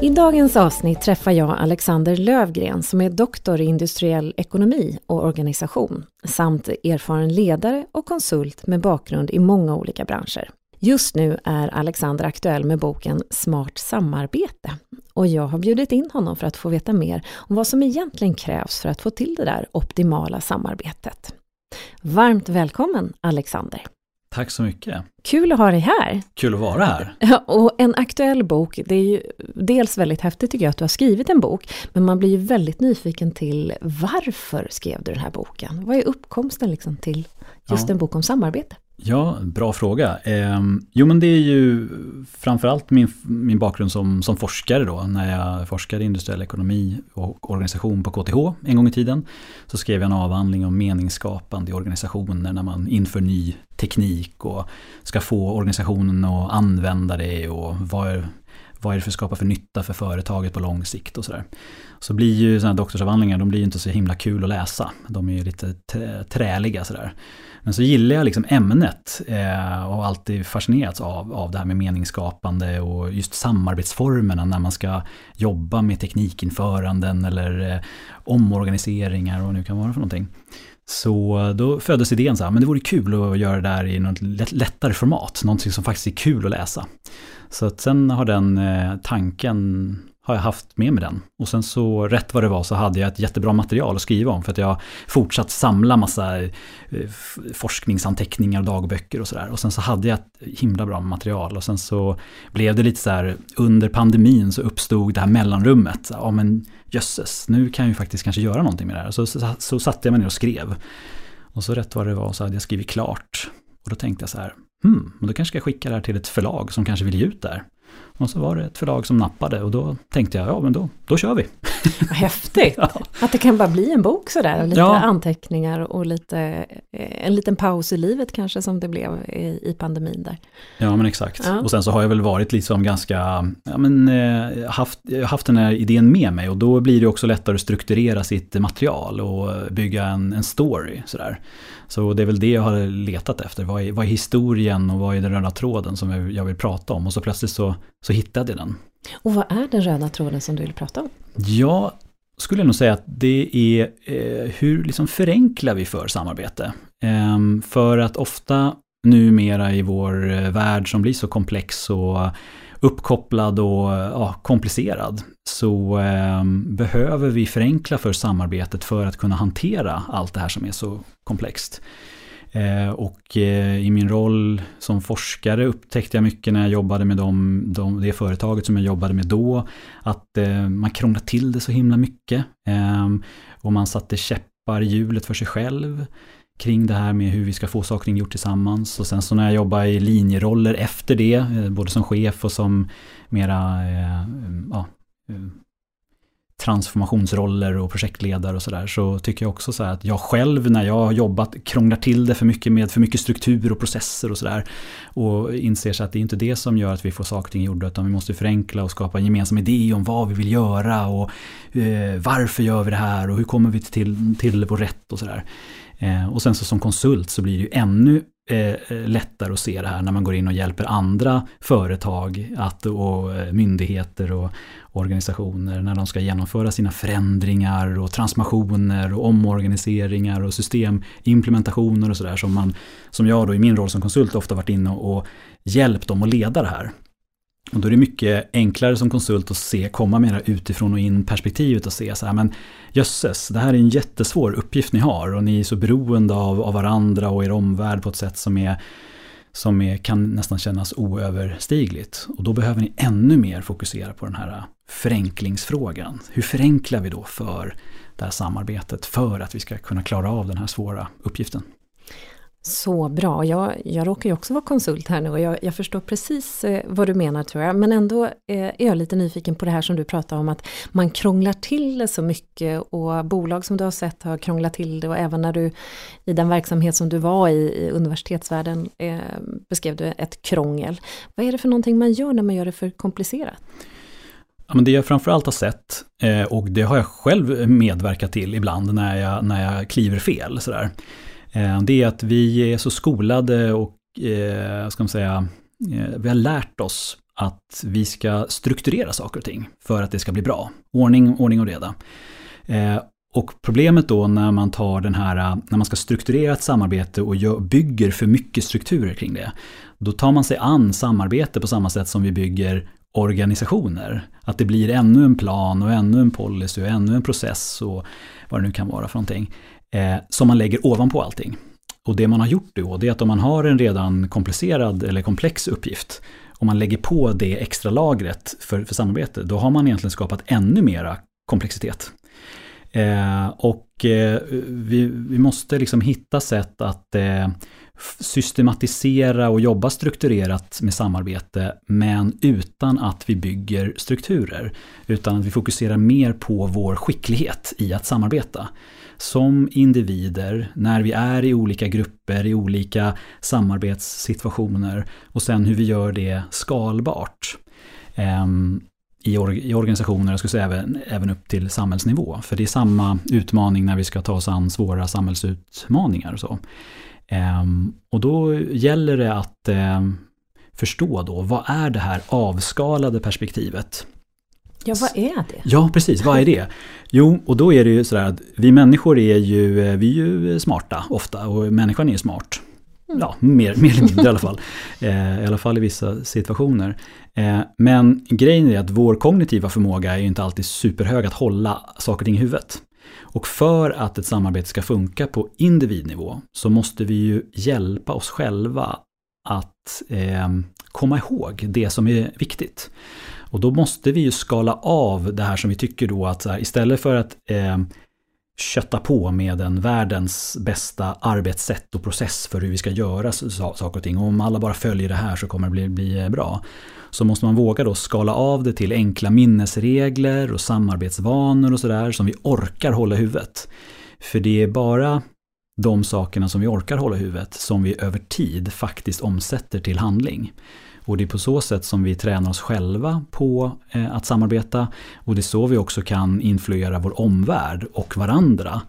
I dagens avsnitt träffar jag Alexander Lövgren som är doktor i industriell ekonomi och organisation samt erfaren ledare och konsult med bakgrund i många olika branscher. Just nu är Alexander aktuell med boken Smart samarbete och jag har bjudit in honom för att få veta mer om vad som egentligen krävs för att få till det där optimala samarbetet. Varmt välkommen Alexander! Tack så mycket. Kul att ha dig här. Kul att vara här. Ja, och en aktuell bok, det är ju dels väldigt häftigt tycker jag att du har skrivit en bok, men man blir ju väldigt nyfiken till varför skrev du den här boken? Vad är uppkomsten liksom till just Ja. en bok om samarbete? Ja, bra fråga. Eh, jo men det är ju framförallt min, min bakgrund som, som forskare då. När jag forskade i industriell ekonomi och organisation på KTH en gång i tiden. Så skrev jag en avhandling om meningsskapande i organisationer när man inför ny teknik och ska få organisationen att använda det och vad är, vad är det för att skapa för nytta för företaget på lång sikt och sådär. Så blir ju sådana här doktorsavhandlingar, de blir ju inte så himla kul att läsa. De är ju lite träliga sådär. Men så gillar jag liksom ämnet eh, och har alltid fascinerats av, av det här med meningsskapande och just samarbetsformerna när man ska jobba med teknikinföranden eller eh, omorganiseringar och vad det nu kan vara för någonting. Så då föddes idén så här, men det vore kul att göra det där i något lättare format, någonting som faktiskt är kul att läsa. Så att sen har den eh, tanken har jag haft med mig den. Och sen så rätt vad det var så hade jag ett jättebra material att skriva om för att jag fortsatt samla massa eh, forskningsanteckningar och dagböcker och sådär. Och sen så hade jag ett himla bra material och sen så blev det lite så här under pandemin så uppstod det här mellanrummet. Ja men jösses, nu kan jag ju faktiskt kanske göra någonting med det här. Så, så, så satte jag mig ner och skrev. Och så rätt vad det var så hade jag skrivit klart. Och då tänkte jag så här, hmm, men då kanske ska jag skicka det här till ett förlag som kanske vill ge ut det här. Och så var det ett förlag som nappade och då tänkte jag, ja men då, då kör vi. Vad häftigt! Ja. Att det kan bara bli en bok sådär, lite Ja. anteckningar och lite, eh, en liten paus i livet kanske som det blev i, pandemin där. Ja men exakt. Ja. Och sen så har jag väl varit liksom ganska, ja men eh, haft, haft den här idén med mig och då blir det också lättare att strukturera sitt material och bygga en, en story. Sådär. Så det är väl det jag har letat efter. Vad är, vad är historien och vad är den röda tråden som jag vill prata om? Och så plötsligt så, så hittade jag den. Och vad är den röda tråden som du vill prata om? Jag skulle nog säga att det är eh, hur liksom förenklar vi för samarbete? Ehm, för att ofta numera i vår eh, värld som blir så komplex och uppkopplad och ja, komplicerad så ehm, behöver vi förenkla för samarbetet för att kunna hantera allt det här som är så komplext. Eh, och eh, i min roll som forskare upptäckte jag mycket när jag jobbade med de, de, det företaget som jag jobbade med då. Att eh, man krånglar till det så himla mycket. Ehm, och man satte käppar i hjulet för sig själv kring det här med hur vi ska få saker gjort tillsammans. Och sen så när jag jobbade i linjeroller efter det, både som chef och som mera ja, transformationsroller och projektledare och sådär så tycker jag också så här att jag själv när jag har jobbat krånglar till det för mycket med för mycket struktur och processer och sådär och inser så att det är inte det som gör att vi får saker och ting gjorda utan vi måste förenkla och skapa en gemensam idé om vad vi vill göra och eh, varför gör vi det här och hur kommer vi till, till vår rätt och sådär. Eh, och sen så som konsult så blir det ju ännu Eh, eh, lättare att se det här när man går in och hjälper andra företag att, och eh, myndigheter och organisationer när de ska genomföra sina förändringar och transformationer och omorganiseringar och systemimplementationer och sådär som, man, som jag då i min roll som konsult ofta varit inne och hjälpt dem att leda det här. Och då är det mycket enklare som konsult att se, komma med det här utifrån och in perspektivet och se så här, men jösses, det här är en jättesvår uppgift ni har och ni är så beroende av, av varandra och er omvärld på ett sätt som är som är, kan nästan kännas oöverstigligt. Och då behöver ni ännu mer fokusera på den här förenklingsfrågan. Hur förenklar vi då för det här samarbetet för att vi ska kunna klara av den här svåra uppgiften? Så bra. Jag, jag råkar ju också vara konsult här nu och jag, jag förstår precis eh, vad du menar tror jag. Men ändå eh, är jag lite nyfiken på det här som du pratar om att man krånglar till det så mycket och bolag som du har sett har krånglat till det och även när du i den verksamhet som du var i, i universitetsvärlden eh, beskrev du ett krångel. Vad är det för någonting man gör när man gör det för komplicerat? Ja, men det jag framförallt har sett, eh, och det har jag själv medverkat till ibland när jag, när jag kliver fel. Sådär. Eh, det är att vi är så skolade och eh, ska man säga, eh, vi har lärt oss att vi ska strukturera saker och ting för att det ska bli bra. Ordning, ordning och reda. Eh, och problemet då när man tar den här, eh, när man ska strukturera ett samarbete och bygger för mycket strukturer kring det. Då tar man sig an samarbete på samma sätt som vi bygger organisationer. Att det blir ännu en plan och ännu en policy och ännu en process och vad det nu kan vara för någonting eh, som man lägger ovanpå allting. Och det man har gjort då, det är att om man har en redan komplicerad eller komplex uppgift, om man lägger på det extra lagret för, för samarbete, då har man egentligen skapat ännu mera komplexitet. Eh, och eh, vi, vi, måste liksom hitta sätt att eh, systematisera och jobba strukturerat med samarbete, men utan att vi bygger strukturer. Utan att vi fokuserar mer på vår skicklighet i att samarbeta som individer när vi är i olika grupper, i olika samarbetssituationer och sen hur vi gör det skalbart. Ehm, I, or i organisationer, jag skulle säga även, även upp till samhällsnivå. För det är samma utmaning när vi ska ta oss an svåra samhällsutmaningar. Och, så. Ehm, och då gäller det att ehm, förstå då, vad är det här avskalade perspektivet? Ja, vad är det? Ja, precis. Vad är det? Jo, och då är det ju sådär att vi människor är ju, eh, vi är ju smarta ofta och människan är smart. Mm. Ja, mer, mer eller mindre i alla fall. Eh, I alla fall i vissa situationer. Eh, men grejen är att vår kognitiva förmåga är ju inte alltid superhög att hålla saker och ting i huvudet. Och för att ett samarbete ska funka på individnivå så måste vi ju hjälpa oss själva att eh, komma ihåg det som är viktigt. Och då måste vi ju skala av det här som vi tycker då att här, istället för att eh, kötta på med en världens bästa arbetssätt och process för hur vi ska göra saker och ting. Och om alla bara följer det här så kommer det bli, bli eh, bra. Så måste man våga då skala av det till enkla minnesregler och samarbetsvanor och sådär som vi orkar hålla i huvudet. För det är bara de sakerna som vi orkar hålla i huvudet som vi över tid faktiskt omsätter till handling. Och det är på så sätt som vi tränar oss själva på eh, att samarbeta. Och det är så vi också kan influera vår omvärld och varandra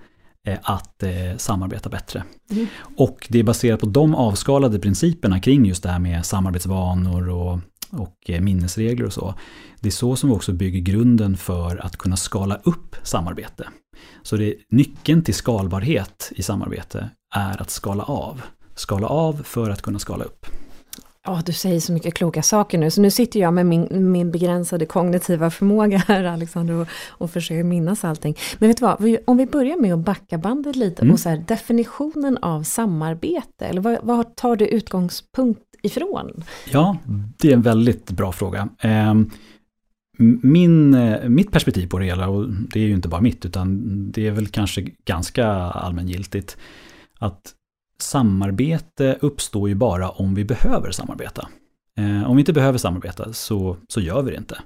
eh, att eh, samarbeta bättre. Mm. Och det är baserat på de avskalade principerna kring just det här med samarbetsvanor och, och minnesregler och så. Det är så som vi också bygger grunden för att kunna skala upp samarbete. Så det, nyckeln till skalbarhet i samarbete är att skala av. Skala av för att kunna skala upp. Ja, du säger så mycket kloka saker nu, så nu sitter jag med min, min begränsade kognitiva förmåga här Alexander och, och försöker minnas allting. Men vet du vad, om vi börjar med att backa bandet lite mm. och så här, definitionen av samarbete, eller vad, vad, tar du utgångspunkt ifrån? Ja, det är en väldigt bra fråga. Ehm, min, mitt perspektiv på det hela, och det är ju inte bara mitt, utan det är väl kanske ganska allmängiltigt, att samarbete uppstår ju bara om vi behöver samarbeta. Eh, om vi inte behöver samarbeta så, så gör vi det inte.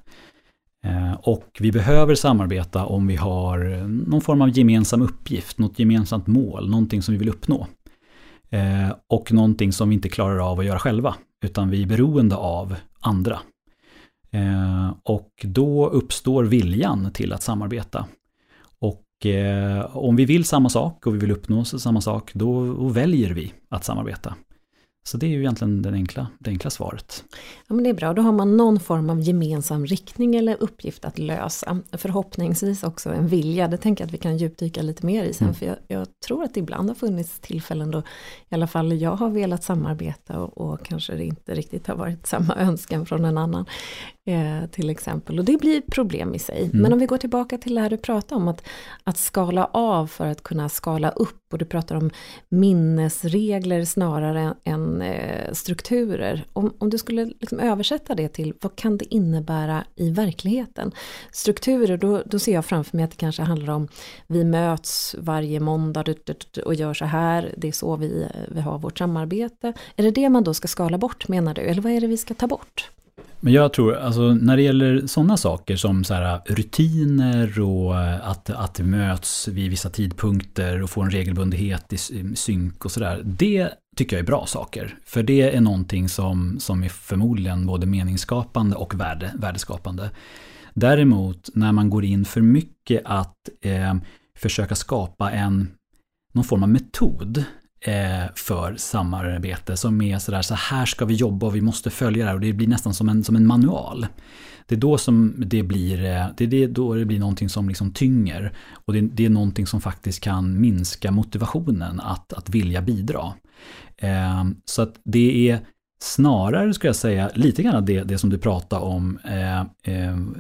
Eh, och vi behöver samarbeta om vi har någon form av gemensam uppgift, något gemensamt mål, någonting som vi vill uppnå. Eh, och någonting som vi inte klarar av att göra själva, utan vi är beroende av andra. Och då uppstår viljan till att samarbeta. Eh, om vi vill samma sak och vi vill uppnå samma sak, då väljer vi att samarbeta. Så det är ju egentligen den enkla, det enkla svaret. Ja men det är bra, då har man någon form av gemensam riktning eller uppgift att lösa. Förhoppningsvis också en vilja, det tänker jag att vi kan djupdyka lite mer i sen. Mm. För jag, jag, tror att det ibland har funnits tillfällen då i alla fall jag har velat samarbeta och, och kanske det inte riktigt har varit samma önskan från en annan. Eh, till exempel. Och det blir problem i sig. Mm. Men om vi går tillbaka till det här du pratade om, att, att skala av för att kunna skala upp. Och du pratar om minnesregler snarare än eh, strukturer. Om, om du skulle liksom översätta det till vad kan det innebära i verkligheten? Strukturer, då, då ser jag framför mig att det kanske handlar om vi möts varje måndag och gör så här, det är så vi, vi har vårt samarbete. Är det det man då ska skala bort menar du, eller vad är det vi ska ta bort? Men jag tror, alltså när det gäller sådana saker som så här, rutiner och eh, att, att det möts vid vissa tidpunkter och får en regelbundenhet i synk och sådär. Det tycker jag är bra saker. För det är någonting som, som är förmodligen både meningsskapande och värde, värdeskapande. Däremot när man går in för mycket att eh, försöka skapa en någon form av metod Eh, för samarbete som är sådär, så här ska vi jobba och vi måste följa det här och det blir nästan som en, som en manual. Det är då som det blir, eh, det är då det blir någonting som liksom tynger och det, det är någonting som faktiskt kan minska motivationen att, att vilja bidra. Eh, så att det är snarare, skulle jag säga, lite grann det, det som du pratade om,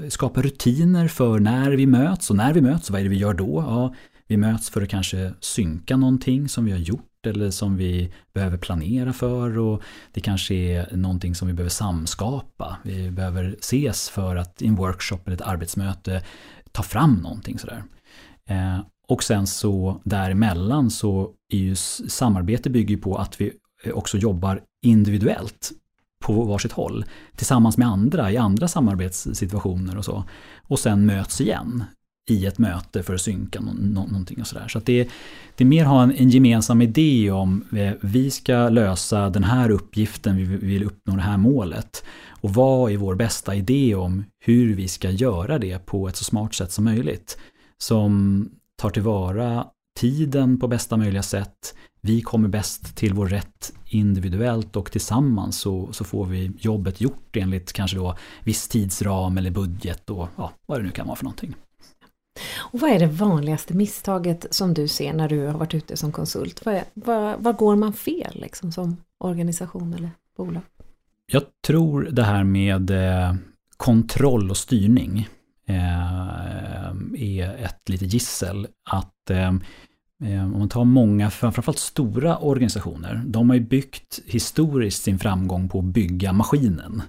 skapa rutiner för när vi möts och när vi möts, vad är det vi gör då? Ja, vi möts för att kanske synka någonting som vi har gjort eller som vi behöver planera för och det kanske är någonting som vi behöver samskapa. Vi behöver ses för att i en workshop eller ett arbetsmöte ta fram någonting sådär. Eh, och sen så däremellan så är ju samarbete bygger på att vi eh, också jobbar individuellt på varsitt håll tillsammans med andra i andra samarbetssituationer och så. Och sen möts igen i ett möte för att synka no någonting och sådär. Så att det, det är mer ha en, en gemensam idé om eh, vi ska lösa den här uppgiften, vi vill uppnå det här målet. Och vad är vår bästa idé om hur vi ska göra det på ett så smart sätt som möjligt. Som tar tillvara tiden på bästa möjliga sätt. Vi kommer bäst till vår rätt individuellt och tillsammans så, så får vi jobbet gjort enligt kanske då viss tidsram eller budget och ja, vad det nu kan vara för någonting. Och vad är det vanligaste misstaget som du ser när du har varit ute som konsult? Vad, är, vad, vad går man fel liksom, som organisation eller bolag? Jag tror det här med eh, kontroll och styrning eh, är ett litet gissel. Att eh, om man tar många, framförallt stora organisationer, de har ju byggt historiskt sin framgång på att bygga maskinen.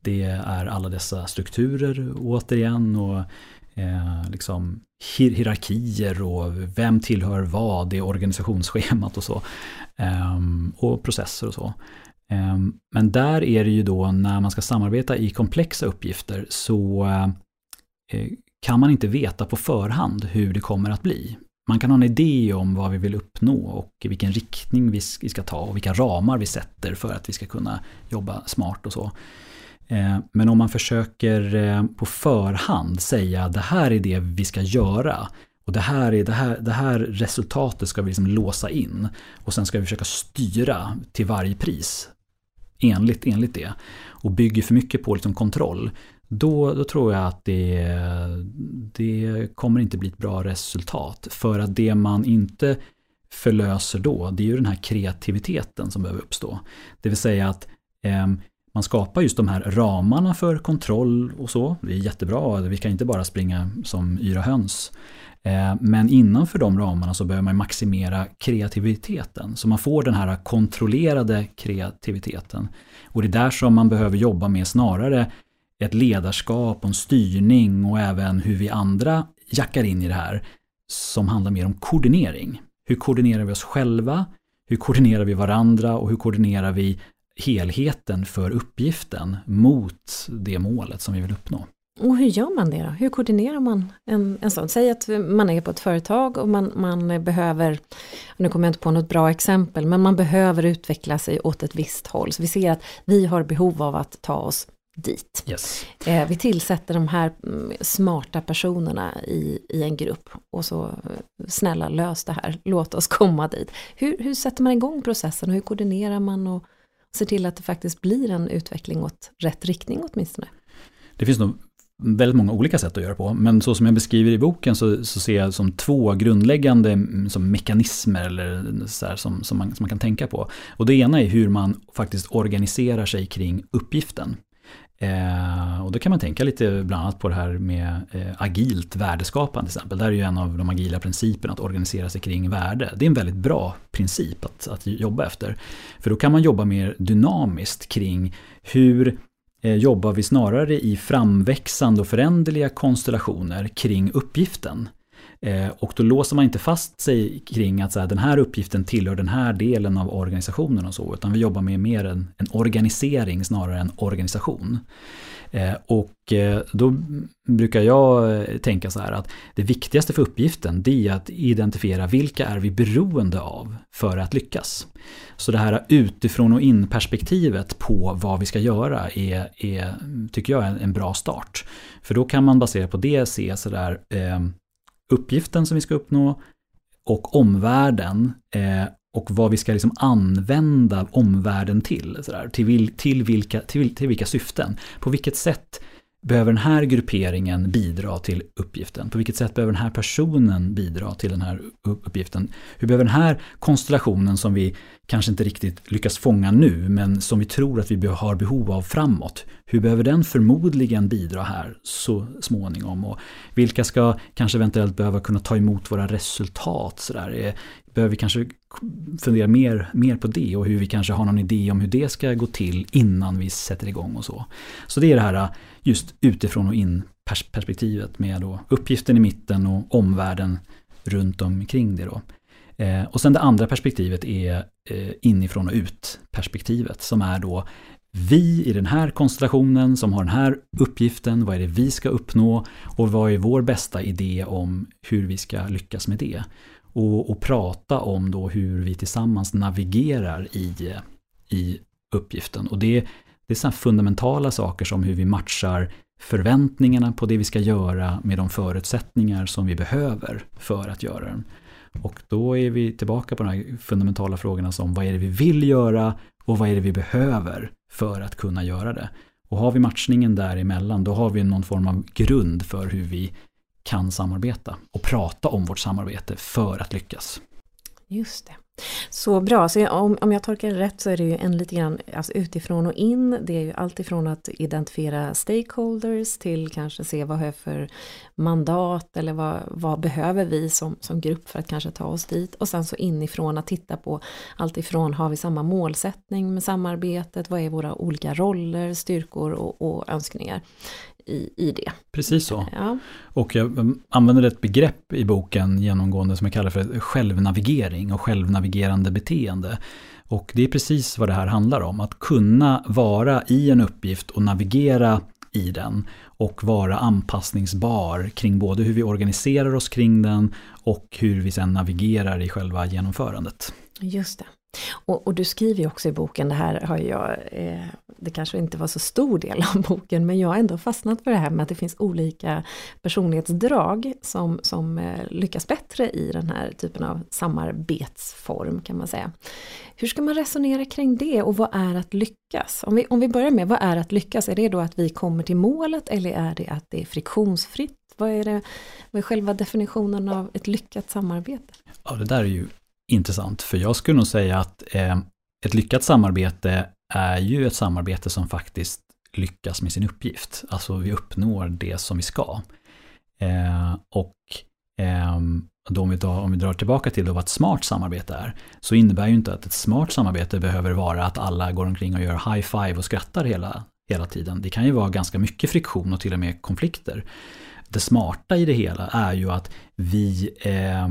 Det är alla dessa strukturer återigen och eh, liksom hierarkier och vem tillhör vad i organisationsschemat och så. Eh, och processer och så. Eh, men där är det ju då när man ska samarbeta i komplexa uppgifter så eh, kan man inte veta på förhand hur det kommer att bli. Man kan ha en idé om vad vi vill uppnå och vilken riktning vi ska ta och vilka ramar vi sätter för att vi ska kunna jobba smart och så. Eh, men om man försöker eh, på förhand säga det här är det vi ska göra och det här, är, det här, det här resultatet ska vi liksom låsa in och sen ska vi försöka styra till varje pris enligt, enligt det och bygger för mycket på liksom kontroll då, då tror jag att det, det kommer inte bli ett bra resultat. För att det man inte förlöser då, det är ju den här kreativiteten som behöver uppstå. Det vill säga att eh, man skapar just de här ramarna för kontroll och så. Det är jättebra, vi kan inte bara springa som yra höns. Eh, men innanför de ramarna så behöver man maximera kreativiteten. Så man får den här kontrollerade kreativiteten. Och det är där som man behöver jobba med snarare ett ledarskap och en styrning och även hur vi andra jackar in i det här. Som handlar mer om koordinering. Hur koordinerar vi oss själva? Hur koordinerar vi varandra och hur koordinerar vi helheten för uppgiften mot det målet som vi vill uppnå. Och hur gör man det då? Hur koordinerar man en, en sån? Säg att man är på ett företag och man, man behöver, nu kommer jag inte på något bra exempel, men man behöver utveckla sig åt ett visst håll. Så vi ser att vi har behov av att ta oss dit. Yes. Eh, vi tillsätter de här mm, smarta personerna i, i en grupp och så eh, snälla lös det här, låt oss komma dit. Hur, hur sätter man igång processen och hur koordinerar man och ser till att det faktiskt blir en utveckling åt rätt riktning åtminstone. Det finns nog väldigt många olika sätt att göra på. Men så som jag beskriver i boken så, så ser jag som två grundläggande mm, som mekanismer eller så här, som, som, man, som man kan tänka på. Och det ena är hur man faktiskt organiserar sig kring uppgiften. Eh, och då kan man tänka lite bland annat på det här med eh, agilt värdeskapande till exempel. Där är ju en av de agila principerna att organisera sig kring värde. Det är en väldigt bra princip att, att jobba efter. För då kan man jobba mer dynamiskt kring hur eh, jobbar vi snarare i framväxande och föränderliga konstellationer kring uppgiften. Eh, och då låser man inte fast sig kring att så här, den här uppgiften tillhör den här delen av organisationen och så, utan vi jobbar med mer en, en organisering snarare än organisation. Eh, och eh, då brukar jag tänka så här att det viktigaste för uppgiften det är att identifiera vilka är vi beroende av för att lyckas. Så det här utifrån och in perspektivet på vad vi ska göra är, är tycker jag, en, en bra start. För då kan man baserat på det se sådär eh, uppgiften som vi ska uppnå och omvärlden eh, och vad vi ska liksom använda omvärlden till. Sådär, till, vil, till, vilka, till, till vilka syften. På vilket sätt behöver den här grupperingen bidra till uppgiften? På vilket sätt behöver den här personen bidra till den här uppgiften? Hur behöver den här konstellationen som vi kanske inte riktigt lyckas fånga nu, men som vi tror att vi har behov av framåt. Hur behöver den förmodligen bidra här så småningom? Och vilka ska kanske eventuellt behöva kunna ta emot våra resultat? Så där? Behöver vi kanske fundera mer, mer på det och hur vi kanske har någon idé om hur det ska gå till innan vi sätter igång och så. Så det är det här äh, just utifrån och in perspektivet med då uppgiften i mitten och omvärlden runt omkring det. Då. Eh, och sen det andra perspektivet är eh, inifrån och ut perspektivet som är då vi i den här konstellationen som har den här uppgiften, vad är det vi ska uppnå och vad är vår bästa idé om hur vi ska lyckas med det. Och, och prata om då hur vi tillsammans navigerar i, i uppgiften. Och det, det är sådana fundamentala saker som hur vi matchar förväntningarna på det vi ska göra med de förutsättningar som vi behöver för att göra den. Och då är vi tillbaka på de här fundamentala frågorna som vad är det vi vill göra och vad är det vi behöver för att kunna göra det. Och har vi matchningen däremellan då har vi någon form av grund för hur vi kan samarbeta och prata om vårt samarbete för att lyckas. Just det. Så bra, så om, om jag tolkar det rätt så är det ju en lite grann alltså utifrån och in. Det är ju alltifrån att identifiera stakeholders till kanske se vad har jag för mandat eller vad, vad behöver vi som, som grupp för att kanske ta oss dit. Och sen så inifrån att titta på alltifrån har vi samma målsättning med samarbetet, vad är våra olika roller, styrkor och, och önskningar i, i det. Precis så. Ja. Och jag använder ett begrepp i boken genomgående som jag kallar för självnavigering och självnavigerande beteende. Och det är precis vad det här handlar om, att kunna vara i en uppgift och navigera i den och vara anpassningsbar kring både hur vi organiserar oss kring den och hur vi sen navigerar i själva genomförandet. Just det. Och, och, du skriver ju också i boken, det här har jag, eh, det kanske inte var så stor del av boken, men jag har ändå fastnat för det här med att det finns olika personlighetsdrag som, som eh, lyckas bättre i den här typen av samarbetsform kan man säga. Hur ska man resonera kring det och vad är att lyckas? Om vi, om vi börjar med, vad är att lyckas? Är det då att vi kommer till målet eller är det att det är friktionsfritt? Vad är, det, vad är själva definitionen av ett lyckat samarbete? Ja, det där är ju intressant, för jag skulle nog säga att eh, ett lyckat samarbete är ju ett samarbete som faktiskt lyckas med sin uppgift. Alltså vi uppnår det som vi ska. Eh, och eh, då om, vi tar, om vi drar tillbaka till vad ett smart samarbete är, så innebär ju inte att ett smart samarbete behöver vara att alla går omkring och gör high five och skrattar hela, hela tiden. Det kan ju vara ganska mycket friktion och till och med konflikter. Det smarta i det hela är ju att vi eh,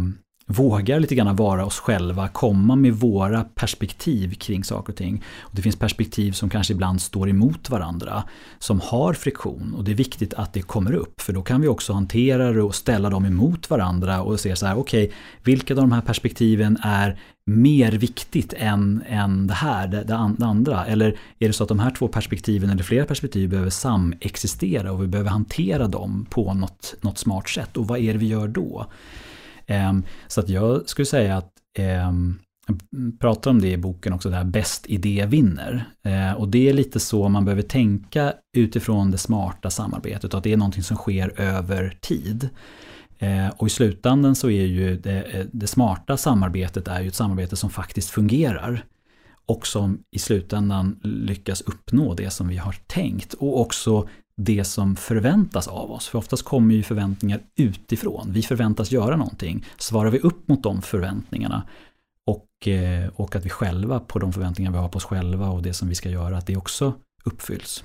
vågar lite grann vara oss själva, komma med våra perspektiv kring saker och ting. Och det finns perspektiv som kanske ibland står emot varandra, som har friktion och det är viktigt att det kommer upp för då kan vi också hantera det och ställa dem emot varandra och se så här, okej, okay, vilka av de här perspektiven är mer viktigt än, än det här, det, det, andra? Eller är det så att de här två perspektiven eller flera perspektiv behöver samexistera och vi behöver hantera dem på något, något smart sätt? Och vad är det vi gör då? Ehm, så att jag skulle säga att ehm, jag pratar om det i boken också, det här bäst idé vinner. Ehm, och det är lite så man behöver tänka utifrån det smarta samarbetet, att det är någonting som sker över tid. Och i slutändan så är ju det, eh, det, smarta samarbetet är ju ett samarbete som faktiskt fungerar. och som i slutändan lyckas uppnå det som vi har tänkt och också det som förväntas av oss. För oftast kommer ju förväntningar utifrån. Vi förväntas göra någonting. Svarar vi upp mot de förväntningarna och, eh, och att vi själva på de förväntningar vi har på oss själva och det som vi ska göra, att det också uppfylls.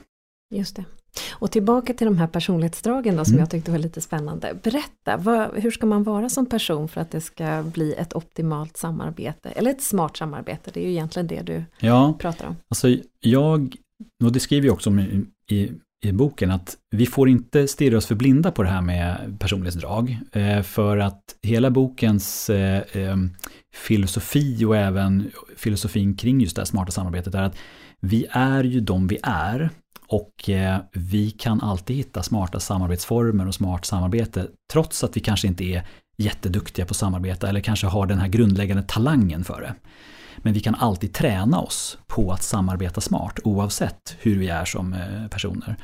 Just det. Och tillbaka till de här personlighetsdragen då, som mm. jag tyckte var lite spännande. Berätta, vad, hur ska man vara som person för att det ska bli ett optimalt samarbete? Eller ett smart samarbete, det är ju egentligen det du ja, pratar om. Alltså jag, och det skriver jag också om i, i, i boken, att vi får inte stirra oss för blinda på det här med personlighetsdrag. Eh, för att hela bokens eh, eh, filosofi och även filosofin kring just det här smarta samarbetet är att vi är ju de vi är och vi kan alltid hitta smarta samarbetsformer och smart samarbete trots att vi kanske inte är jätteduktiga på att samarbeta eller kanske har den här grundläggande talangen för det. Men vi kan alltid träna oss på att samarbeta smart oavsett hur vi är som eh, personer.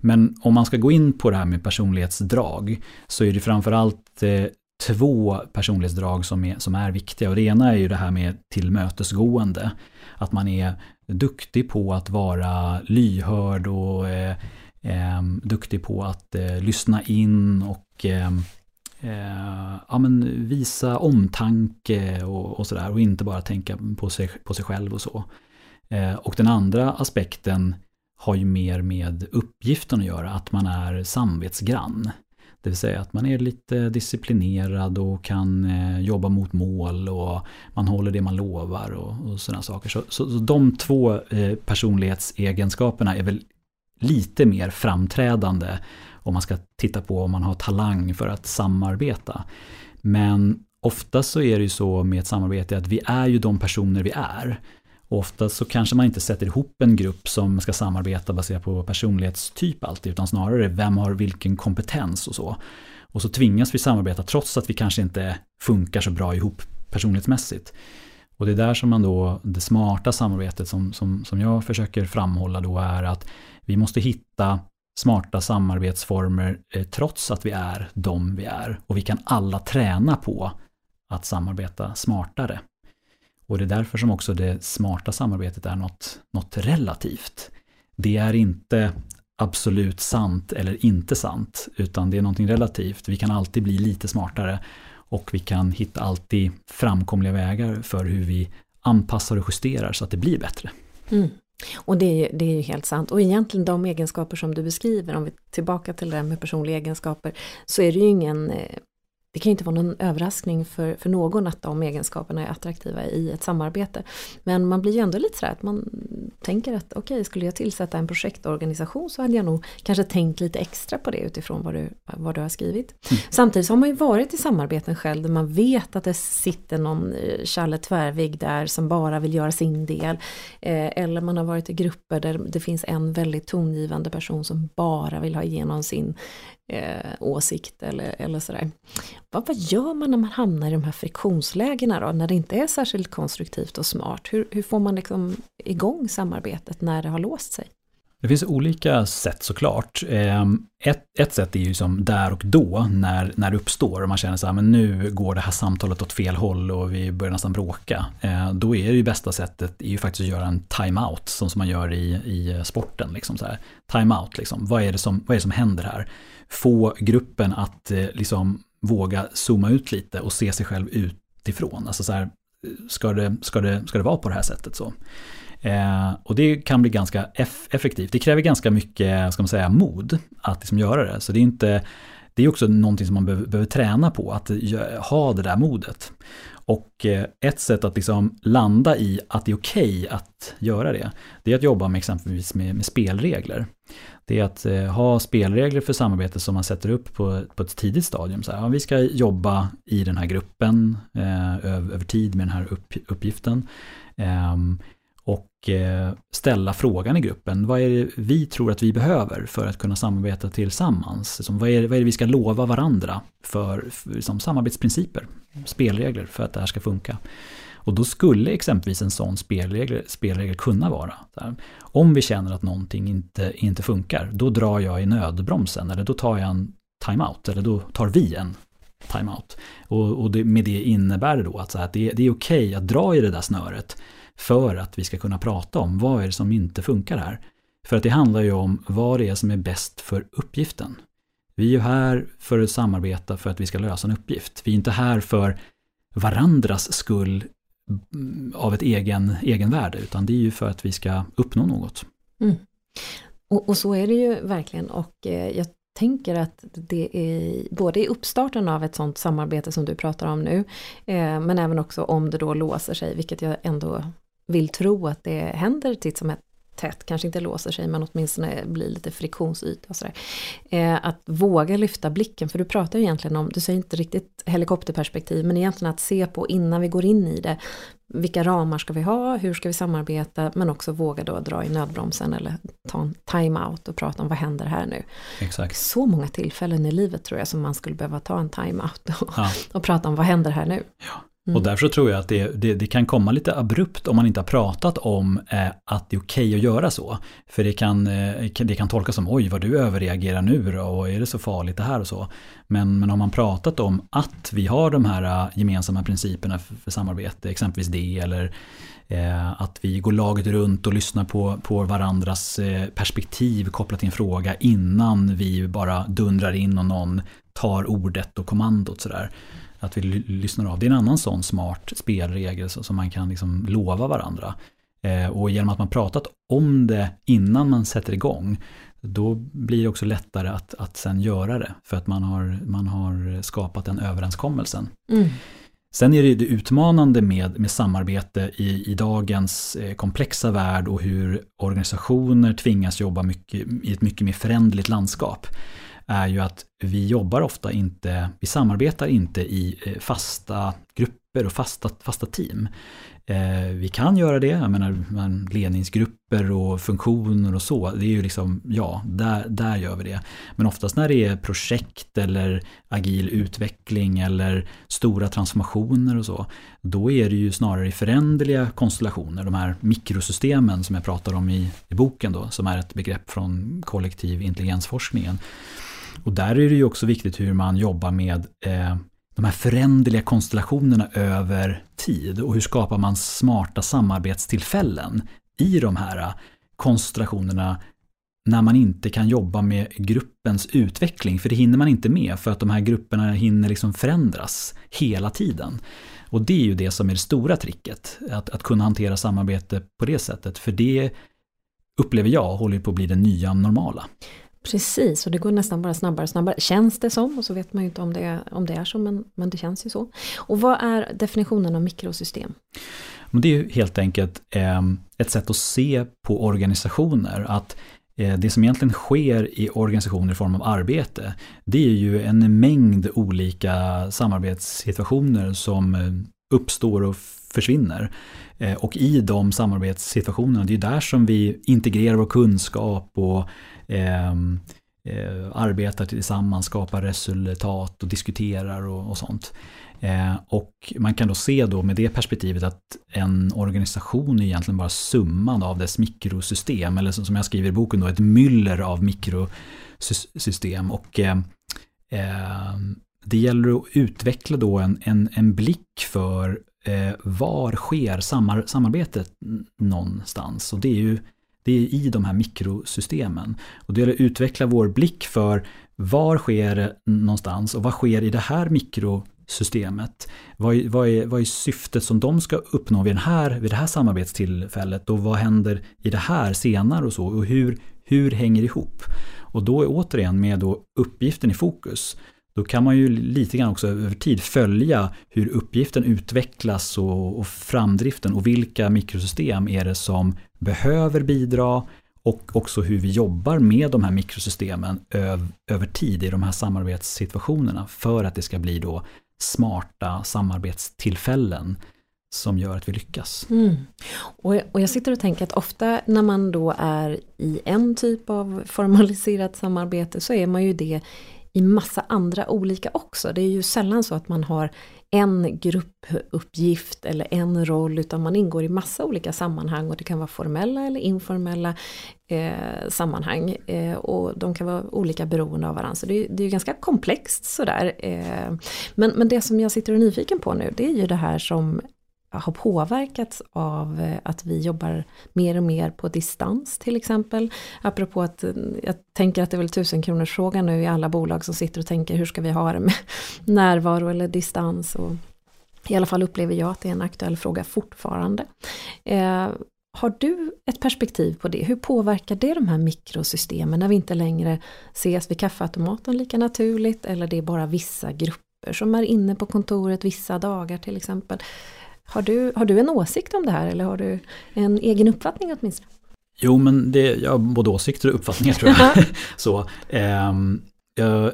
Men om man ska gå in på det här med personlighetsdrag så är det framförallt eh, två personlighetsdrag som är, som är viktiga. Och det ena är ju det här med tillmötesgående. Att man är duktig på att vara lyhörd och eh, eh, duktig på att eh, lyssna in och eh, eh, ja, men visa omtanke och, och sådär och inte bara tänka på sig, på sig själv och så. Eh, och den andra aspekten har ju mer med uppgiften att göra, att man är samvetsgrann. Det vill säga att man är lite disciplinerad och kan eh, jobba mot mål och man håller det man lovar och, och sådana saker. Så, så, så, de två eh, personlighetsegenskaperna är väl lite mer framträdande och man ska titta på om man har talang för att samarbeta. Men ofta så är det ju så med ett samarbete att vi är ju de personer vi är. Och ofta så kanske man inte sätter ihop en grupp som ska samarbeta baserat på personlighetstyp alltid, utan snarare vem har vilken kompetens och så. Och så tvingas vi samarbeta trots att vi kanske inte funkar så bra ihop personlighetsmässigt. Och det är där som man då, det smarta samarbetet som, som, som jag försöker framhålla då är att vi måste hitta smarta samarbetsformer eh, trots att vi är de vi är. Och vi kan alla träna på att samarbeta smartare. Och det är därför som också det smarta samarbetet är något, något relativt. Det är inte absolut sant eller inte sant, utan det är någonting relativt. Vi kan alltid bli lite smartare och vi kan hitta alltid framkomliga vägar för hur vi anpassar och justerar så att det blir bättre. Mm. Och det är, ju, det är ju helt sant. Och egentligen de egenskaper som du beskriver, om vi tillbaka till det här med personliga egenskaper, så är det ju ingen eh, det kan inte vara någon överraskning för, för någon att de egenskaperna är attraktiva i ett samarbete. Men man blir ju ändå lite sådär att man tänker att okej, okay, skulle jag tillsätta en projektorganisation så hade jag nog kanske tänkt lite extra på det utifrån vad du, vad du har skrivit. Mm. Samtidigt så har man ju varit i samarbeten själv där man vet att det sitter någon eh, Challe Tvärvig där som bara vill göra sin del. Eh, eller man har varit i grupper där det finns en väldigt tongivande person som bara vill ha igenom sin eh, åsikt eller, eller sådär. Vad, vad gör man när man hamnar i de här friktionslägena då, när det inte är särskilt konstruktivt och smart? Hur, hur får man liksom igång samarbetet när det har låst sig? Det finns olika sätt såklart. Ehm, ett, ett sätt är ju som där och då när, när det uppstår och man känner så här, men nu går det här samtalet åt fel håll och vi börjar nästan bråka. Ehm, då är det ju bästa sättet är ju faktiskt att göra en time-out som man gör i, i sporten. Liksom så här. Time-out, liksom. vad, är det som, vad är det som händer här? Få gruppen att eh, liksom våga zooma ut lite och se sig själv utifrån. Alltså så här, ska det, ska det, ska det vara på det här sättet så? Eh, och det kan bli ganska eff effektivt. Det kräver ganska mycket, ska man säga, mod att liksom göra det. Så det är inte det är också någonting som man behöver, behöver träna på, att ha det där modet. Och eh, ett sätt att liksom landa i att det är okej okay att göra det, det är att jobba med exempelvis med, med spelregler. Det är att eh, ha spelregler för samarbete som man sätter upp på, på ett tidigt stadium. Så här, ja, vi ska jobba i den här gruppen eh, över, över, tid med den här upp, uppgiften. Eh, Eh, ställa frågan i gruppen. Vad är det vi tror att vi behöver för att kunna samarbeta tillsammans? Liksom, vad, är det, vad är det vi ska lova varandra för, för liksom, samarbetsprinciper, spelregler för att det här ska funka? Och då skulle exempelvis en sån spelregel, spelregel kunna vara, Där. om vi känner att någonting inte, inte funkar, då drar jag i nödbromsen eller då tar jag en timeout eller då tar vi en timeout. Och, och det, med det innebär det då att, så att det, det är okej okay att dra i det där snöret för att vi ska kunna prata om vad är det som inte funkar här. För att det handlar ju om vad det är som är bäst för uppgiften. Vi är ju här för att samarbeta för att vi ska lösa en uppgift. Vi är inte här för varandras skull mm, av ett egen, egenvärde, utan det är ju för att vi ska uppnå något. Mm. Och, och, så är det ju verkligen och eh, jag tänker att det är både i uppstarten av ett sånt samarbete som du pratar om nu, eh, men även också om det då låser sig, vilket jag ändå vill tro att det händer titt som ett tätt, kanske inte låser sig men åtminstone blir lite friktionsyta. Och sådär. Eh, att våga lyfta blicken, för du pratar ju egentligen om, du säger inte riktigt helikopterperspektiv, men egentligen att se på innan vi går in i det. Vilka ramar ska vi ha, hur ska vi samarbeta, men också våga då dra i nödbromsen eller ta en time-out och prata om vad händer här nu. Exakt. Så många tillfällen i livet tror jag som man skulle behöva ta en time-out och, ja. och prata om vad händer här nu. Ja. Mm. Och därför tror jag att det, det, det, kan komma lite abrupt om man inte har pratat om eh, att det är okej okay att göra så. För det kan, eh, det kan tolkas som oj vad du överreagerar nu då, och är det så farligt det här och så. Men, men har man pratat om att vi har de här eh, gemensamma principerna för, för samarbete, exempelvis det eller eh, att vi går laget runt och lyssnar på, på varandras eh, perspektiv kopplat till en fråga innan vi bara dundrar in och någon tar ordet och kommandot sådär att vi lyssnar av. Det är en annan sån smart spelregel som man kan liksom lova varandra. Eh, och genom att man pratat om det innan man sätter igång, då blir det också lättare att, att sen göra det. För att man har, man har skapat den överenskommelsen. Mm. Sen är det det utmanande med, med samarbete i, i dagens eh, komplexa värld och hur organisationer tvingas jobba mycket, i ett mycket mer föränderligt landskap är ju att vi jobbar ofta inte, vi samarbetar inte i eh, fasta grupper och fasta, fasta team. Eh, vi kan göra det, jag menar ledningsgrupper och funktioner och så, det är ju liksom, ja, där, där gör vi det. Men oftast när det är projekt eller agil utveckling eller stora transformationer och så, då är det ju snarare i föränderliga konstellationer, de här mikrosystemen som jag pratar om i, i boken då, som är ett begrepp från kollektiv intelligensforskningen. Och där är det ju också viktigt hur man jobbar med eh, de här föränderliga konstellationerna över tid och hur skapar man smarta samarbetstillfällen i de här eh, konstellationerna när man inte kan jobba med gruppens utveckling, för det hinner man inte med för att de här grupperna hinner liksom förändras hela tiden. Och det är ju det som är det stora tricket, att, att kunna hantera samarbete på det sättet, för det upplever jag håller på att bli det nya normala. Precis, och det går nästan bara snabbare och snabbare. Känns det som, och så vet man ju inte om det är, om det är så, men, men det känns ju så. Och vad är definitionen av mikrosystem? Det är ju helt enkelt eh, ett sätt att se på organisationer. Att eh, det som egentligen sker i organisationer i form av arbete, det är ju en mängd olika samarbetssituationer som eh, uppstår och försvinner. Eh, och i de samarbetssituationerna, det är ju där som vi integrerar vår kunskap och Ehm, eh, arbetar tillsammans, skapar resultat och diskuterar och, och sånt. Eh, och man kan då se då med det perspektivet att en organisation är egentligen bara summan av dess mikrosystem, eller som jag skriver i boken då, ett myller av mikrosystem. Och eh, ehm, det gäller att utveckla då en, en, en blick för eh, var sker samar, samarbetet någonstans. Och det är ju det är i de här mikrosystemen. Och det gäller att utveckla vår blick för var sker det någonstans och vad sker i det här mikrosystemet? Vad är, vad, är, vad är syftet som de ska uppnå vid, den här, vid det här samarbetstillfället och vad händer i det här senare och så och hur, hur hänger det ihop? Och då är återigen med då uppgiften i fokus då kan man ju lite grann också över tid följa hur uppgiften utvecklas och, och framdriften och vilka mikrosystem är det som behöver bidra och också hur vi jobbar med de här mikrosystemen öv, över tid i de här samarbetssituationerna för att det ska bli då smarta samarbetstillfällen som gör att vi lyckas. Mm. Och, och jag sitter och tänker att ofta när man då är i en typ av formaliserat samarbete så är man ju det i massa andra olika också. Det är ju sällan så att man har en gruppuppgift eller en roll utan man ingår i massa olika sammanhang och det kan vara formella eller informella eh, sammanhang eh, och de kan vara olika beroende av varandra. Så det, det är ju ganska komplext sådär. Eh, men, men det som jag sitter och är nyfiken på nu det är ju det här som har påverkats av eh, att vi jobbar mer och mer på distans till exempel. Apropå att eh, jag tänker att det är väl tusenkronorsfrågan nu i alla bolag som sitter och tänker hur ska vi ha det med närvaro eller distans. Och I alla fall upplever jag att det är en aktuell fråga fortfarande. Eh, har du ett perspektiv på det? Hur påverkar det de här mikrosystemen när vi inte längre ses vid kaffeautomaten lika naturligt eller det är bara vissa grupper som är inne på kontoret vissa dagar till exempel. Har du, har du en åsikt om det här eller har du en egen uppfattning åtminstone? Jo, men det, jag har både åsikter och uppfattningar tror jag. så, eh, jag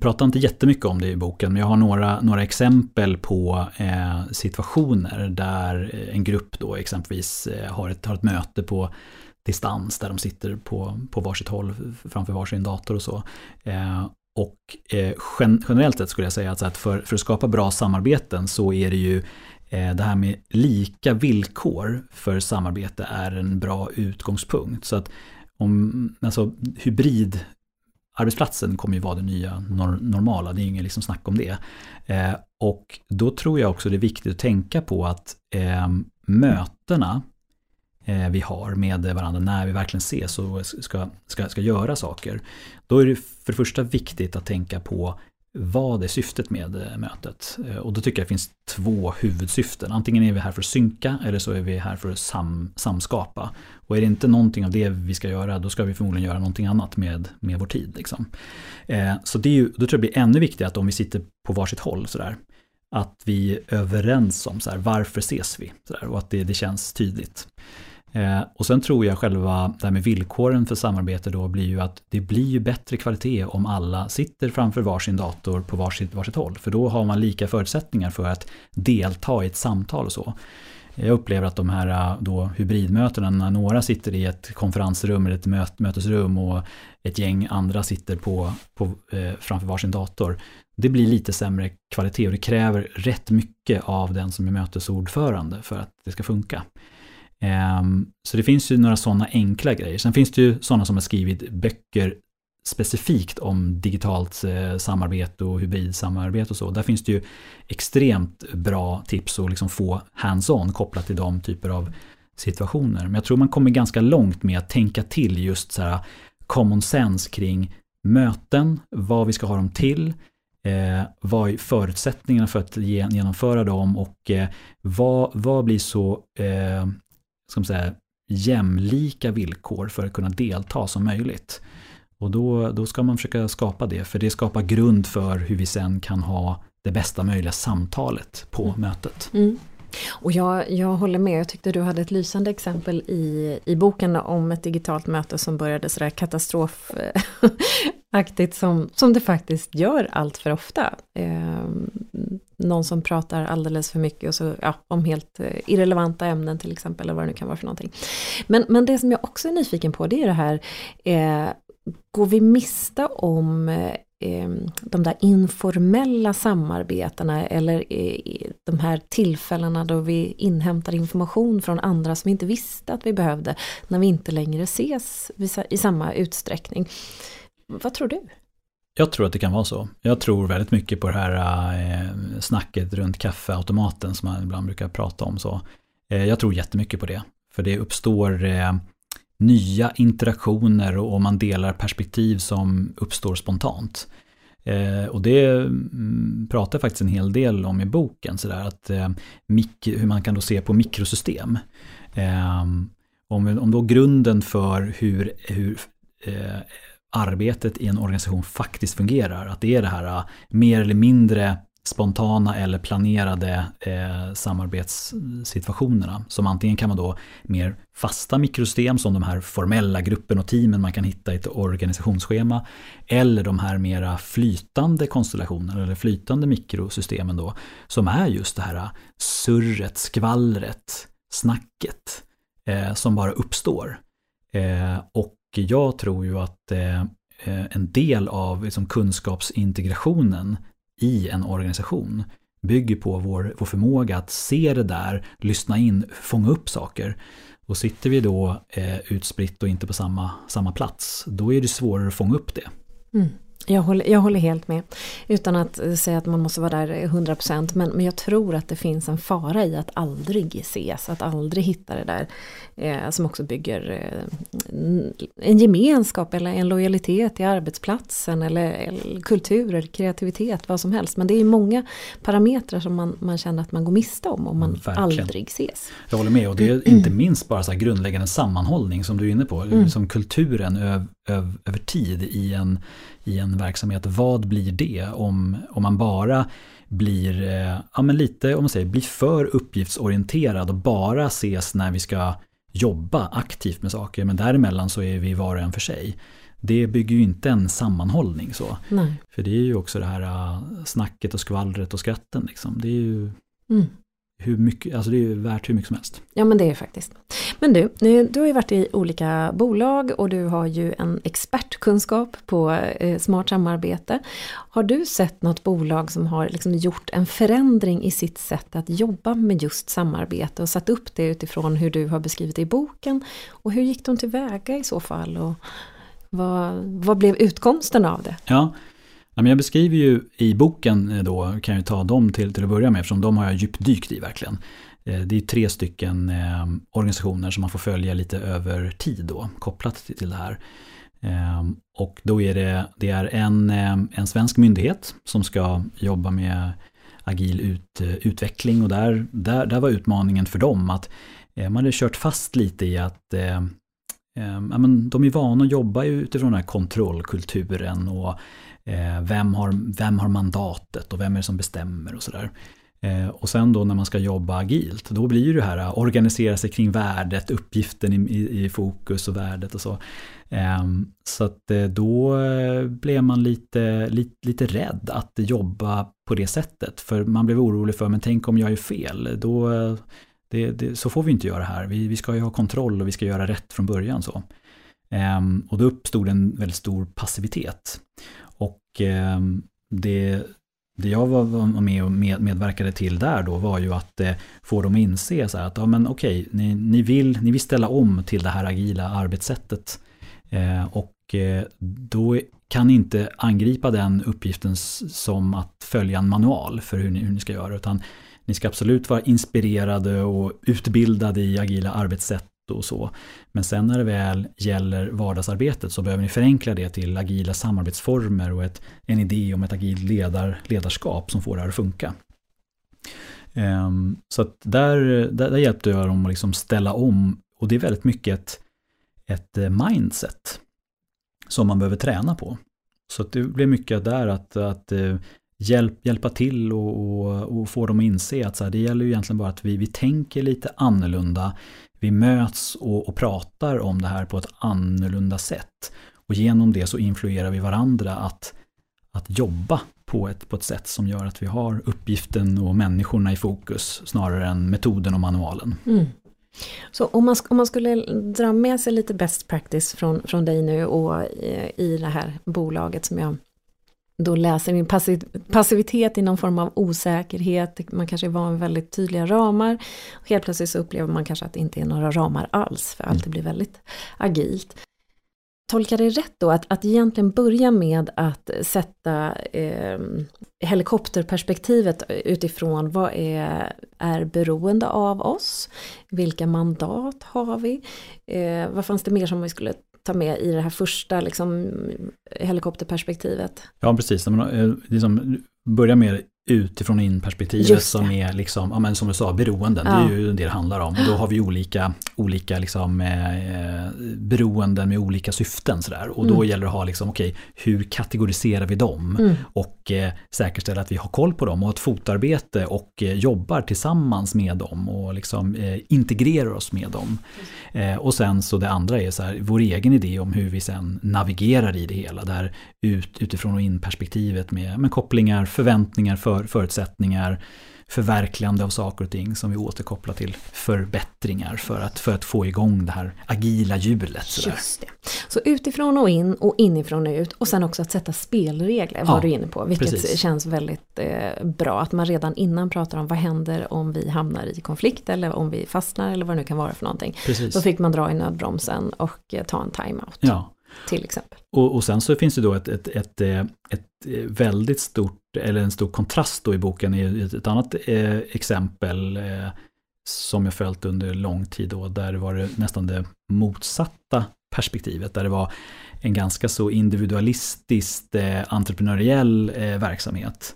pratar inte jättemycket om det i boken, men jag har några, några exempel på eh, situationer där en grupp då exempelvis eh, har, ett, har ett möte på distans där de sitter på, på varsitt håll framför varsin dator och så. Eh, och eh, generellt sett skulle jag säga att för, för att skapa bra samarbeten så är det ju Eh, Eh, det här med lika villkor för samarbete är en bra utgångspunkt. Så att om, alltså hybrid arbetsplatsen kommer ju vara det nya normala, det är inget liksom snack om det. Eh, och då tror jag också det är viktigt att tänka på att eh, mötena eh, vi har med varandra när vi verkligen ses och ska, ska, ska göra saker. Då är det för det första viktigt att tänka på vad är syftet med eh, mötet? Eh, och då tycker jag det finns två huvudsyften. Antingen är vi här för att synka eller så är vi här för att sam, samskapa. Och är det inte någonting av det vi ska göra, då ska vi förmodligen göra någonting annat med, med vår tid. Liksom. Eh, så det är ju, då tror jag det blir ännu viktigare att om vi sitter på varsitt håll sådär, att vi är överens om så här, varför ses vi? Så där, och att det, det känns tydligt. Eh, och sen tror jag själva det här med villkoren för samarbete då blir ju att det blir ju bättre kvalitet om alla sitter framför varsin dator på varsitt, varsitt håll. För då har man lika förutsättningar för att delta i ett samtal och så. Jag upplever att de här eh, då hybridmötena, när några sitter i ett konferensrum eller ett möt, mötesrum och ett gäng andra sitter på, på, eh, framför varsin dator. Det blir lite sämre kvalitet och det kräver rätt mycket av den som är mötesordförande för att det ska funka. Ehm, så det finns ju några sådana enkla grejer. Sen finns det ju sådana som har skrivit böcker specifikt om digitalt eh, samarbete och hybridsamarbete och så. Där finns det ju extremt bra tips att liksom få hands-on kopplat till de typer av situationer. Men jag tror man kommer ganska långt med att tänka till just så här common sense kring möten, vad vi ska ha dem till, eh, vad är förutsättningarna för att genomföra dem och eh, vad, vad blir så eh, ska man säga, jämlika villkor för att kunna delta som möjligt. Och då, då ska man försöka skapa det, för det skapar grund för hur vi sen kan ha det bästa möjliga samtalet på mm. mötet. Mm. Och jag, jag håller med, jag tyckte du hade ett lysande exempel i, i boken om ett digitalt möte som började sådär aktigt som, som det faktiskt gör allt för ofta. Eh, någon som pratar alldeles för mycket och så, ja, om helt eh, irrelevanta ämnen till exempel, eller vad det nu kan vara för någonting. Men, men det som jag också är nyfiken på det är det här, eh, går vi miste om eh, ehm, de där informella samarbetena eller eh, de här tillfällena då vi inhämtar information från andra som inte visste att vi behövde när vi inte längre ses i samma utsträckning. Vad tror du? Jag tror att det kan vara så. Jag tror väldigt mycket på det här eh, snacket runt kaffeautomaten som man ibland brukar prata om. så. Eh, jag tror jättemycket på det. För det uppstår eh, nya interaktioner och, man delar perspektiv som uppstår spontant. Och det mm, pratar jag faktiskt en hel del om i boken, så där, att, hur man kan då se på mikrosystem. Om, om då grunden för hur, hur arbetet i en organisation faktiskt fungerar. Att det är det här äh, mer eller mindre spontana eller planerade eh, samarbetssituationerna. Som antingen kan vara då mer fasta mikrosystem som de här formella gruppen och teamen man kan hitta i ett organisationsschema. Eller de här mera flytande konstellationerna eller flytande mikrosystemen då. Som är just det här äh, surret, skvallret, snacket eh, som bara uppstår. Eh, och jag tror ju att eh, eh, en del av liksom kunskapsintegrationen i en organisation bygger på vår, vår förmåga att se det där, lyssna in, fånga upp saker. Och sitter vi då eh, utspritt och inte på samma, samma plats, då är det svårare att fånga upp det. Mm. Jag håller, jag håller helt med. Utan att säga att man måste vara där 100% men, men jag tror att det finns en fara i att aldrig ses, att aldrig hitta det där eh, som också bygger eh, en gemenskap eller en lojalitet i arbetsplatsen eller, eller, kulturer, kreativitet, vad som helst. Men det är många parametrar som man, man känner att man går miste om om man Verkligen. aldrig ses. Jag håller med och det är inte minst bara så grundläggande sammanhållning som du är inne på, mm. som kulturen över, över tid i en i en verksamhet. Vad blir det om, om man bara blir, eh, ja men lite om man säger, blir för uppgiftsorienterad och bara ses när vi ska jobba aktivt med saker men däremellan så är vi var och en för sig. Det bygger ju inte en sammanhållning så. Nej. För det är ju också det här uh, snacket och skvallret och skratten. Liksom. Det är ju mm hur mycket, alltså det är värt hur mycket som helst. Ja men det är faktiskt. Men du, du har ju varit i olika bolag och du har ju en expertkunskap på eh, smart samarbete. Har du sett något bolag som har liksom gjort en förändring i sitt sätt att jobba med just samarbete och satt upp det utifrån hur du har beskrivit det i boken? Och hur gick de tillväga i så fall? Och vad, vad blev utkomsten av det? Ja, jag beskriver ju i boken eh, då, kan jag ta dem till, till att börja med, eftersom de har jag djupdykt i verkligen. Eh, det är tre stycken eh, organisationer som man får följa lite över tid då, kopplat till det här. Ehm, och då är det, det är en, en svensk myndighet som ska jobba med agil ut, utveckling och där, där, där var utmaningen för dem att man hade kört fast lite i att ja, men de är vana att jobba utifrån den här kontrollkulturen och Eh, vem, har, vem har mandatet och vem är det som bestämmer och sådär. Eh, och sen då när man ska jobba agilt, då blir det här att organisera sig kring värdet, uppgiften i, i, i fokus och värdet och så. Ehm, så att då blev man lite, lite, lite rädd att jobba på det sättet. För man blev orolig för, men tänk om jag är fel, då, det, det, så får vi inte göra här. Vi, vi ska ju ha kontroll och vi ska göra rätt från början. så. Ehm, och då uppstod en väldigt stor passivitet. Ehm, det, det jag var med och medverkade till där då var ju att eh, få dem att inse så här att ja, men okej, ni, ni, vill, ni vill ställa om till det här agila arbetssättet. Eh, och eh, då kan ni inte angripa den uppgiften som att följa en manual för hur ni, hur ni ska göra. Utan ni ska absolut vara inspirerade och utbildade i agila arbetssätt och så. Men sen när det väl gäller vardagsarbetet så behöver ni förenkla det till agila samarbetsformer och ett, en idé om ett agilt ledar, ledarskap som får det här att funka. Um, så att där, där, där, hjälpte jag dem att liksom ställa om och det är väldigt mycket ett, ett eh, mindset som man behöver träna på. Så det blev mycket där att, att eh, hjälp, hjälpa till och, och, och, få dem att inse att så här, det gäller ju egentligen bara att vi, vi tänker lite annorlunda vi möts och, och pratar om det här på ett annorlunda sätt. Och genom det så influerar vi varandra att, att jobba på ett, på ett sätt som gör att vi har uppgiften och människorna i fokus snarare än metoden och manualen. Mm. Så om man, om man skulle dra med sig lite best practice från, från dig nu och i, i det här bolaget som jag då läser in passivitet i någon form av osäkerhet, man kanske är van vid väldigt tydliga ramar. Och helt plötsligt så upplever man kanske att det inte är några ramar alls, för allt blir väldigt agilt. Tolkar det rätt då att, att egentligen börja med att sätta eh, helikopterperspektivet utifrån vad är, är beroende av oss? Vilka mandat har vi? Eh, vad fanns det mer som vi skulle ta med i det här första liksom, helikopterperspektivet. Ja, precis. Eh, liksom, börja med utifrån in perspektivet som är liksom, ja, men som du sa, beroenden. Ja. Det är ju det det handlar om. Och då har vi olika, olika liksom, eh, beroenden med olika syften. Sådär. Och då mm. gäller det att ha, liksom, okej, okay, hur kategoriserar vi dem? Mm. Och eh, säkerställa att vi har koll på dem och ett fotarbete och eh, jobbar tillsammans med dem och liksom, eh, integrerar oss med dem. Eh, och sen så det andra är så här, vår egen idé om hur vi sen navigerar i det hela. Där ut, utifrån och in perspektivet med, med kopplingar, förväntningar, för, förutsättningar, förverkligande av saker och ting som vi återkopplar till förbättringar för att, för att få igång det här agila hjulet. Just det. Så utifrån och in och inifrån och ut och sen också att sätta spelregler var Ja, du inne på. Vilket precis. känns väldigt eh, bra. Att man redan innan pratar om vad händer om vi hamnar i konflikt eller om vi fastnar eller vad det nu kan vara för någonting. Precis. Då fick man dra i nödbromsen och eh, ta en timeout Ja, till exempel. och, och sen så finns det då ett, ett, ett, eh, ett eh, väldigt stort, eller en stor kontrast då i boken i ett, ett annat eh, exempel eh, som jag följt under lång tid då, där var det nästan det motsatta perspektivet, där det var en ganska så individualistiskt eh, entreprenöriell eh, verksamhet.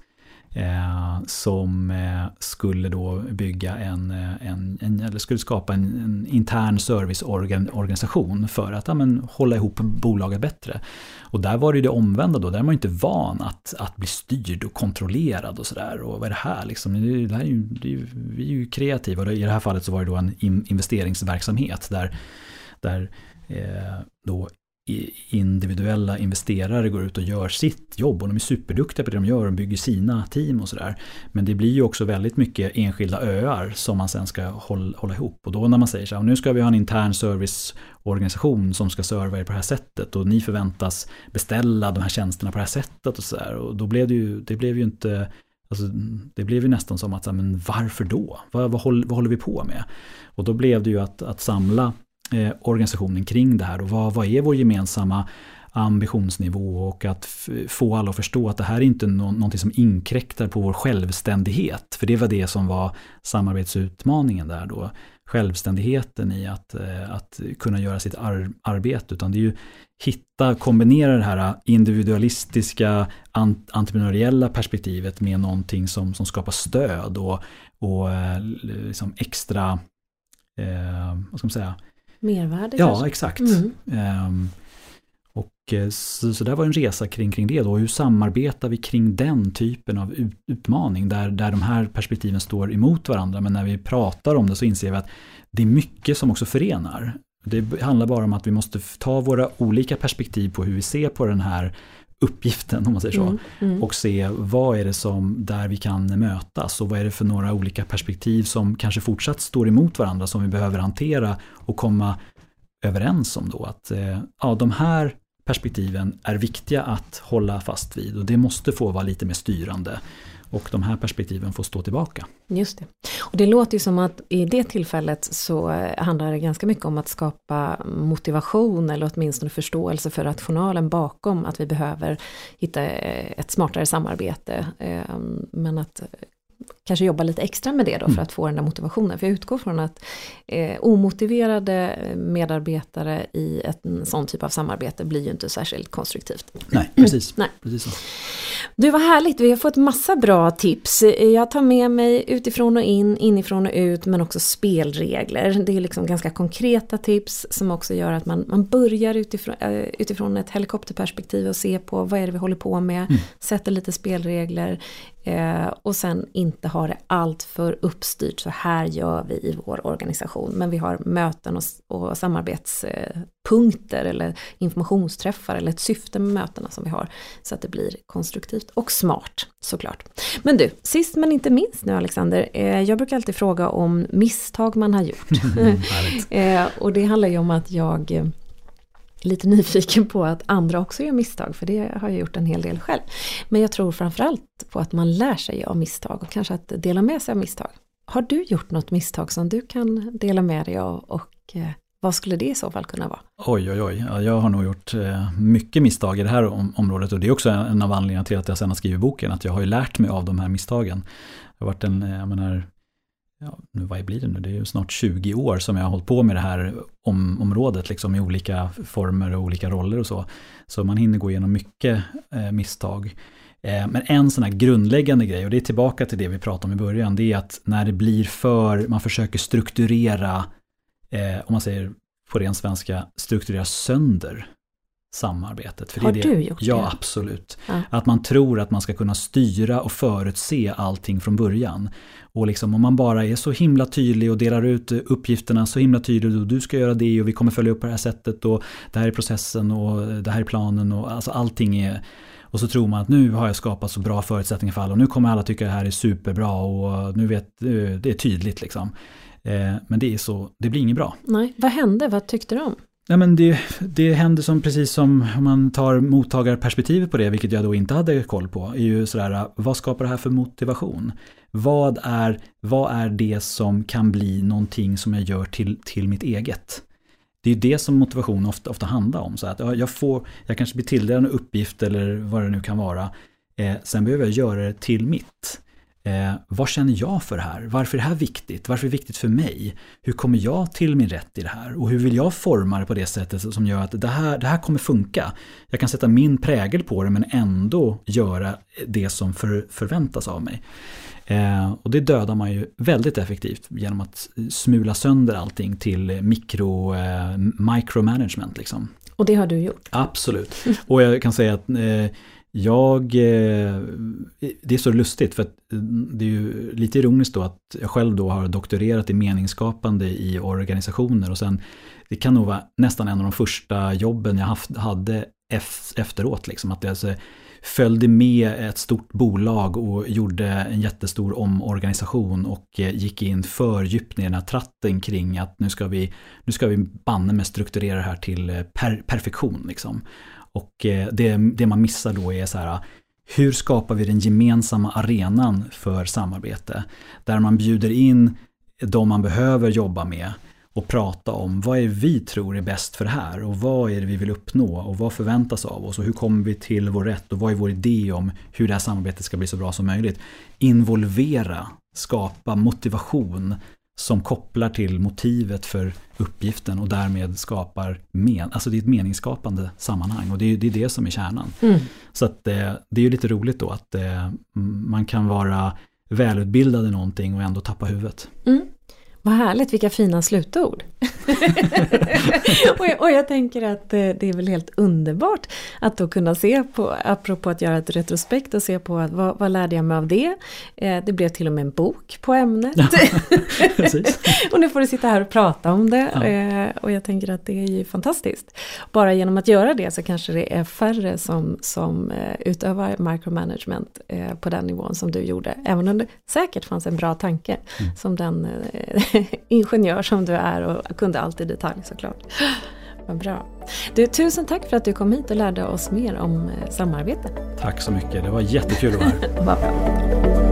Eh, som eh, skulle då bygga en, eh, en, en eller skulle skapa en, en intern serviceorganisation för att ja, men, hålla ihop bolaget bättre. Och där var det ju det omvända då, där är man ju inte van att, att bli styrd och kontrollerad och sådär. Och vad är det här liksom? Det, det här är ju, det är ju, vi är ju kreativa och i det här fallet så var det då en investeringsverksamhet där, där eh, då individuella investerare går ut och gör sitt jobb och de är superduktiga på det de gör och bygger sina team och sådär. Men det blir ju också väldigt mycket enskilda öar som man sen ska hålla, hålla ihop. Och då när man säger så här, nu ska vi ha en intern serviceorganisation som ska serva er på det här sättet och ni förväntas beställa de här tjänsterna på det här sättet och sådär. Och då blev det ju, det blev ju inte Alltså, det blev ju nästan som att, men varför då? Vad, vad, håller, vad håller vi på med? Och då blev det ju att, att samla eh, organisationen kring det här och vad, vad är vår gemensamma ambitionsnivå och att få alla att förstå att det här är inte nå- någonting som inkräktar på vår självständighet. För det var det som var samarbetsutmaningen där då. Självständigheten i att, eh, att kunna göra sitt ar- arbete. Utan det är ju hitta, kombinera det här individualistiska ant- entreprenöriella perspektivet med någonting som, som skapar stöd och, och eh, liksom extra, eh, vad ska man säga, Mervärde Ja, kanske? exakt. Mm. Ehm, och eh, så, så där var en resa kring, kring det då. Hur samarbetar vi kring den typen av ut, utmaning där, där de här perspektiven står emot varandra. Men när vi pratar om det så inser vi att det är mycket som också förenar. Det handlar bara om att vi måste ta våra olika perspektiv på hur vi ser på den här uppgiften om man säger så. Mm, mm. Och se vad är det som där vi kan mötas och vad är det för några olika perspektiv som kanske fortsatt står emot varandra som vi behöver hantera och komma överens om då att eh, ja, de här perspektiven är viktiga att hålla fast vid och det måste få vara lite mer styrande. Och de här perspektiven får stå tillbaka. Just det. Och det låter ju som att i det tillfället så eh, handlar det ganska mycket om att skapa motivation eller åtminstone förståelse för rationalen bakom att vi behöver hitta eh, ett smartare samarbete. Ehm, men att kanske jobba lite extra med det då för Mm. att få den där motivationen. För jag utgår från att eh, omotiverade medarbetare i ett en sån typ av samarbete blir ju inte särskilt konstruktivt. Nej, precis. Nej. precis så. Du var härligt, vi har fått massa bra tips. Jag tar med mig utifrån och in, inifrån och ut, men också spelregler. Det är liksom ganska konkreta tips som också gör att man, man börjar utifrån, eh, utifrån ett helikopterperspektiv och ser på vad är det vi håller på med, Mm. sätter lite spelregler eh, och sen inte ha det allt för uppstyrt. Så här gör vi i vår organisation. Men vi har möten och, och samarbetspunkter eller informationsträffar eller ett syfte med mötena som vi har. Så att det blir konstruktivt och smart såklart. Men du, sist men inte minst nu Alexander, eh, jag brukar alltid fråga om misstag man har gjort. Härligt. eh, och det handlar ju om att jag eh, lite nyfiken på att andra också gör misstag, för det har jag gjort en hel del själv. Men jag tror framförallt på att man lär sig av misstag och kanske att dela med sig av misstag. Har du gjort något misstag som du kan dela med dig av och eh, vad skulle det i så fall kunna vara? Oj, oj, oj. Jag har nog gjort eh, mycket misstag i det här området och det är också en, av anledningarna till att jag sen har skrivit boken, att jag har ju lärt mig av de här misstagen. Det har varit en, eh, jag menar, ja, nu, vad blir det nu? Det är ju snart 20 år som jag har hållit på med det här om, området, liksom i olika former och olika roller och så. Så man hinner gå igenom mycket eh, misstag. Eh, men en sån här grundläggande grej, och det är tillbaka till det vi pratade om i början, det är att när det blir för, man försöker strukturera, eh, om man säger på ren svenska, strukturera sönder samarbetet. För det Har är det, du gjort Ja, det? absolut. Ja. Att man tror att man ska kunna styra och förutse allting från början. Och liksom om man bara är så himla tydlig och delar ut uppgifterna så himla tydligt och du ska göra det och vi kommer följa upp på det här sättet och det här är processen och det här är planen och alltså allting är och så tror man att nu har jag skapat så bra förutsättningar för alla och nu kommer alla tycka det här är superbra och nu vet det är tydligt liksom. Eh, Men det är så, det blir inget bra. Nej, vad hände? Vad tyckte du Ja, men det, det händer som precis som om man tar mottagarperspektivet på det, vilket jag då inte hade koll på, är ju sådär, vad skapar det här för motivation? Vad är, vad är det som kan bli någonting som jag gör till, till mitt eget? Det är det som motivation ofta, ofta handlar om. Så att jag, får, jag kanske blir tilldelad en uppgift eller vad det nu kan vara. Eh, sen behöver jag göra det till mitt. Eh, vad känner jag för det här? Varför är det här viktigt? Varför är det viktigt för mig? Hur kommer jag till min rätt i det här? Och hur vill jag forma det på det sättet som gör att det här, det här kommer funka? Jag kan sätta min prägel på det men ändå göra det som för, förväntas av mig. Eh, och det dödar man ju väldigt effektivt genom att smula sönder allting till mikro, eh, micromanagement. Liksom. Och det har du gjort? Absolut. Och jag kan säga att eh, jag, eh, det är så lustigt för att eh, det är ju lite ironiskt då att jag själv då har doktorerat i meningsskapande i organisationer och sen det kan nog vara nästan en av de första jobben jag haft, hade efteråt. Liksom, att jag alltså följde med ett stort bolag och gjorde en jättestor omorganisation och eh, gick in för djupt ner i den här tratten kring att nu ska vi, nu ska vi banne med strukturera det här till per, perfektion. Liksom. Och eh, det, det man missar då är så här, hur skapar vi den gemensamma arenan för samarbete? Där man bjuder in de man behöver jobba med och prata om vad är vi tror är bäst för det här och vad är det vi vill uppnå och vad förväntas av oss och hur kommer vi till vår rätt och vad är vår idé om hur det här samarbetet ska bli så bra som möjligt. Involvera, skapa motivation som kopplar till motivet för uppgiften och därmed skapar men, alltså det är ett meningsskapande sammanhang och det är, det är det som är kärnan. Mm. Så att eh, det är ju lite roligt då att eh, man kan vara välutbildad i någonting och ändå tappa huvudet. Mm. Vad härligt, vilka fina slutord. och, jag, och, jag, tänker att det, det, är väl helt underbart att då kunna se på, apropå att göra ett retrospekt och se på att, vad, vad lärde jag mig av det? Eh, det blev till och med en bok på ämnet. och nu får du sitta här och prata om det. Ja. Eh, och jag tänker att det är ju fantastiskt. Bara genom att göra det så kanske det är färre som, som eh, utövar micromanagement eh, på den nivån som du gjorde. Även om det säkert fanns en bra tanke mm. som den eh, ingenjör som du är och kunde allt i detalj såklart. Vad bra. Du, tusen tack för att du kom hit och lärde oss mer om eh, samarbete. Tack så mycket, det var jättekul att vara här. Vad bra.